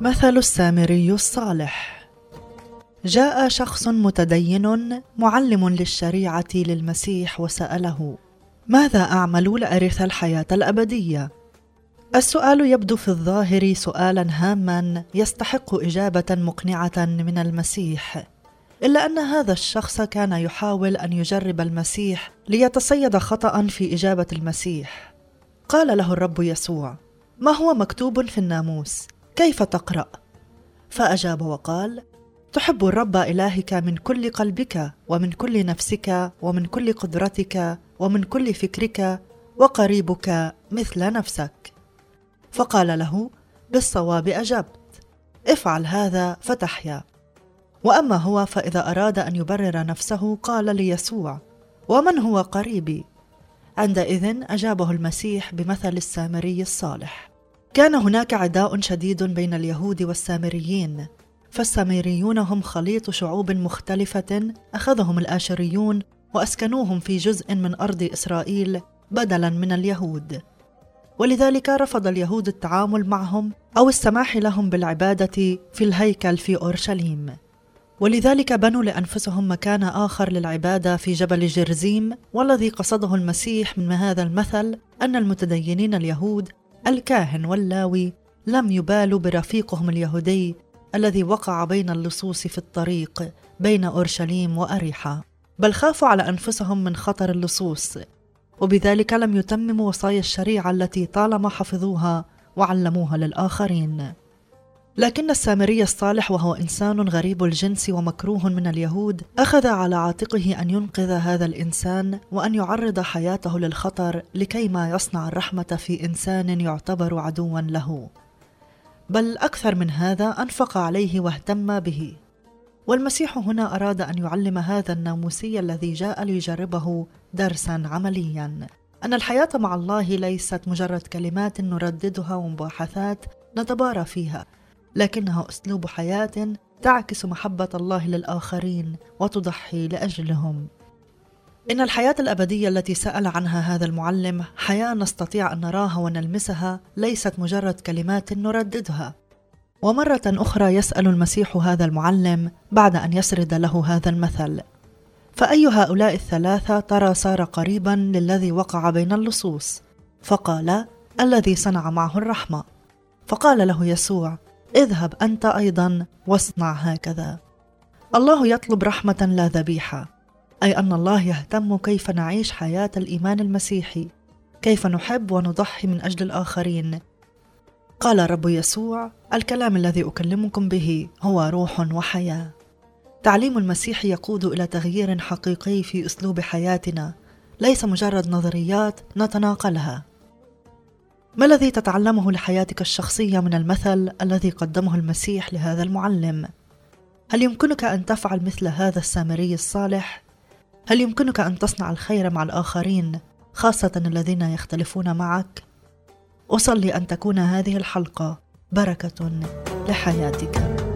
مثل السامري الصالح. جاء شخص متدين معلم للشريعة للمسيح وسأله ماذا أعمل لأرث الحياة الأبدية؟ السؤال يبدو في الظاهر سؤالا هاما يستحق إجابة مقنعة من المسيح إلا أن هذا الشخص كان يحاول أن يجرب المسيح ليتصيد خطأ في إجابة المسيح. قال له الرب يسوع ما هو مكتوب في الناموس؟ كيف تقرأ؟ فأجاب وقال تحب الرب إلهك من كل قلبك ومن كل نفسك ومن كل قدرتك ومن كل فكرك وقريبك مثل نفسك. فقال له بالصواب أجبت. افعل هذا فتحيا. وأما هو فإذا أراد أن يبرر نفسه قال ليسوع ومن هو قريبي؟ عندئذ أجابه المسيح بمثل السامري الصالح. كان هناك عداء شديد بين اليهود والسامريين فالسامريون هم خليط شعوب مختلفة أخذهم الآشريون وأسكنوهم في جزء من أرض إسرائيل بدلا من اليهود. ولذلك رفض اليهود التعامل معهم أو السماح لهم بالعبادة في الهيكل في أورشليم. ولذلك بنوا لأنفسهم مكان آخر للعبادة في جبل جرزيم والذي قصده المسيح من هذا المثل أن المتدينين اليهود الكاهن واللاوي لم يبالوا برفيقهم اليهودي الذي وقع بين اللصوص في الطريق بين أورشليم وأريحا. بل خافوا على أنفسهم من خطر اللصوص وبذلك لم يتمموا وصايا الشريعة التي طالما حفظوها وعلموها للآخرين. لكن السامري الصالح وهو إنسان غريب الجنس ومكروه من اليهود أخذ على عاتقه أن ينقذ هذا الإنسان وأن يعرض حياته للخطر لكي ما يصنع الرحمة في إنسان يعتبر عدوا له. بل أكثر من هذا أنفق عليه واهتم به. والمسيح هنا أراد أن يعلم هذا الناموسي الذي جاء ليجربه درسا عمليا. أن الحياة مع الله ليست مجرد كلمات نرددها ومباحثات نتبارى فيها لكنها أسلوب حياة تعكس محبة الله للآخرين وتضحي لأجلهم. إن الحياة الأبدية التي سأل عنها هذا المعلم حياة نستطيع أن نراها ونلمسها ليست مجرد كلمات نرددها. ومرة أخرى يسأل المسيح هذا المعلم بعد أن يسرد له هذا المثل. فأي هؤلاء الثلاثة ترى صار قريبا للذي وقع بين اللصوص؟ فقال الذي صنع معه الرحمة. فقال له يسوع اذهب أنت أيضا واصنع هكذا. الله يطلب رحمة لا ذبيحة أي أن الله يهتم كيف نعيش حياة الإيمان المسيحي كيف نحب ونضحي من أجل الآخرين. قال الرب يسوع الكلام الذي أكلمكم به هو روح وحياة. تعليم المسيح يقود إلى تغيير حقيقي في أسلوب حياتنا ليس مجرد نظريات نتناقلها. ما الذي تتعلمه لحياتك الشخصية من المثل الذي قدمه المسيح لهذا المعلم؟ هل يمكنك أن تفعل مثل هذا السامري الصالح؟ هل يمكنك أن تصنع الخير مع الآخرين خاصة الذين يختلفون معك؟ أصلي أن تكون هذه الحلقة بركة لحياتك.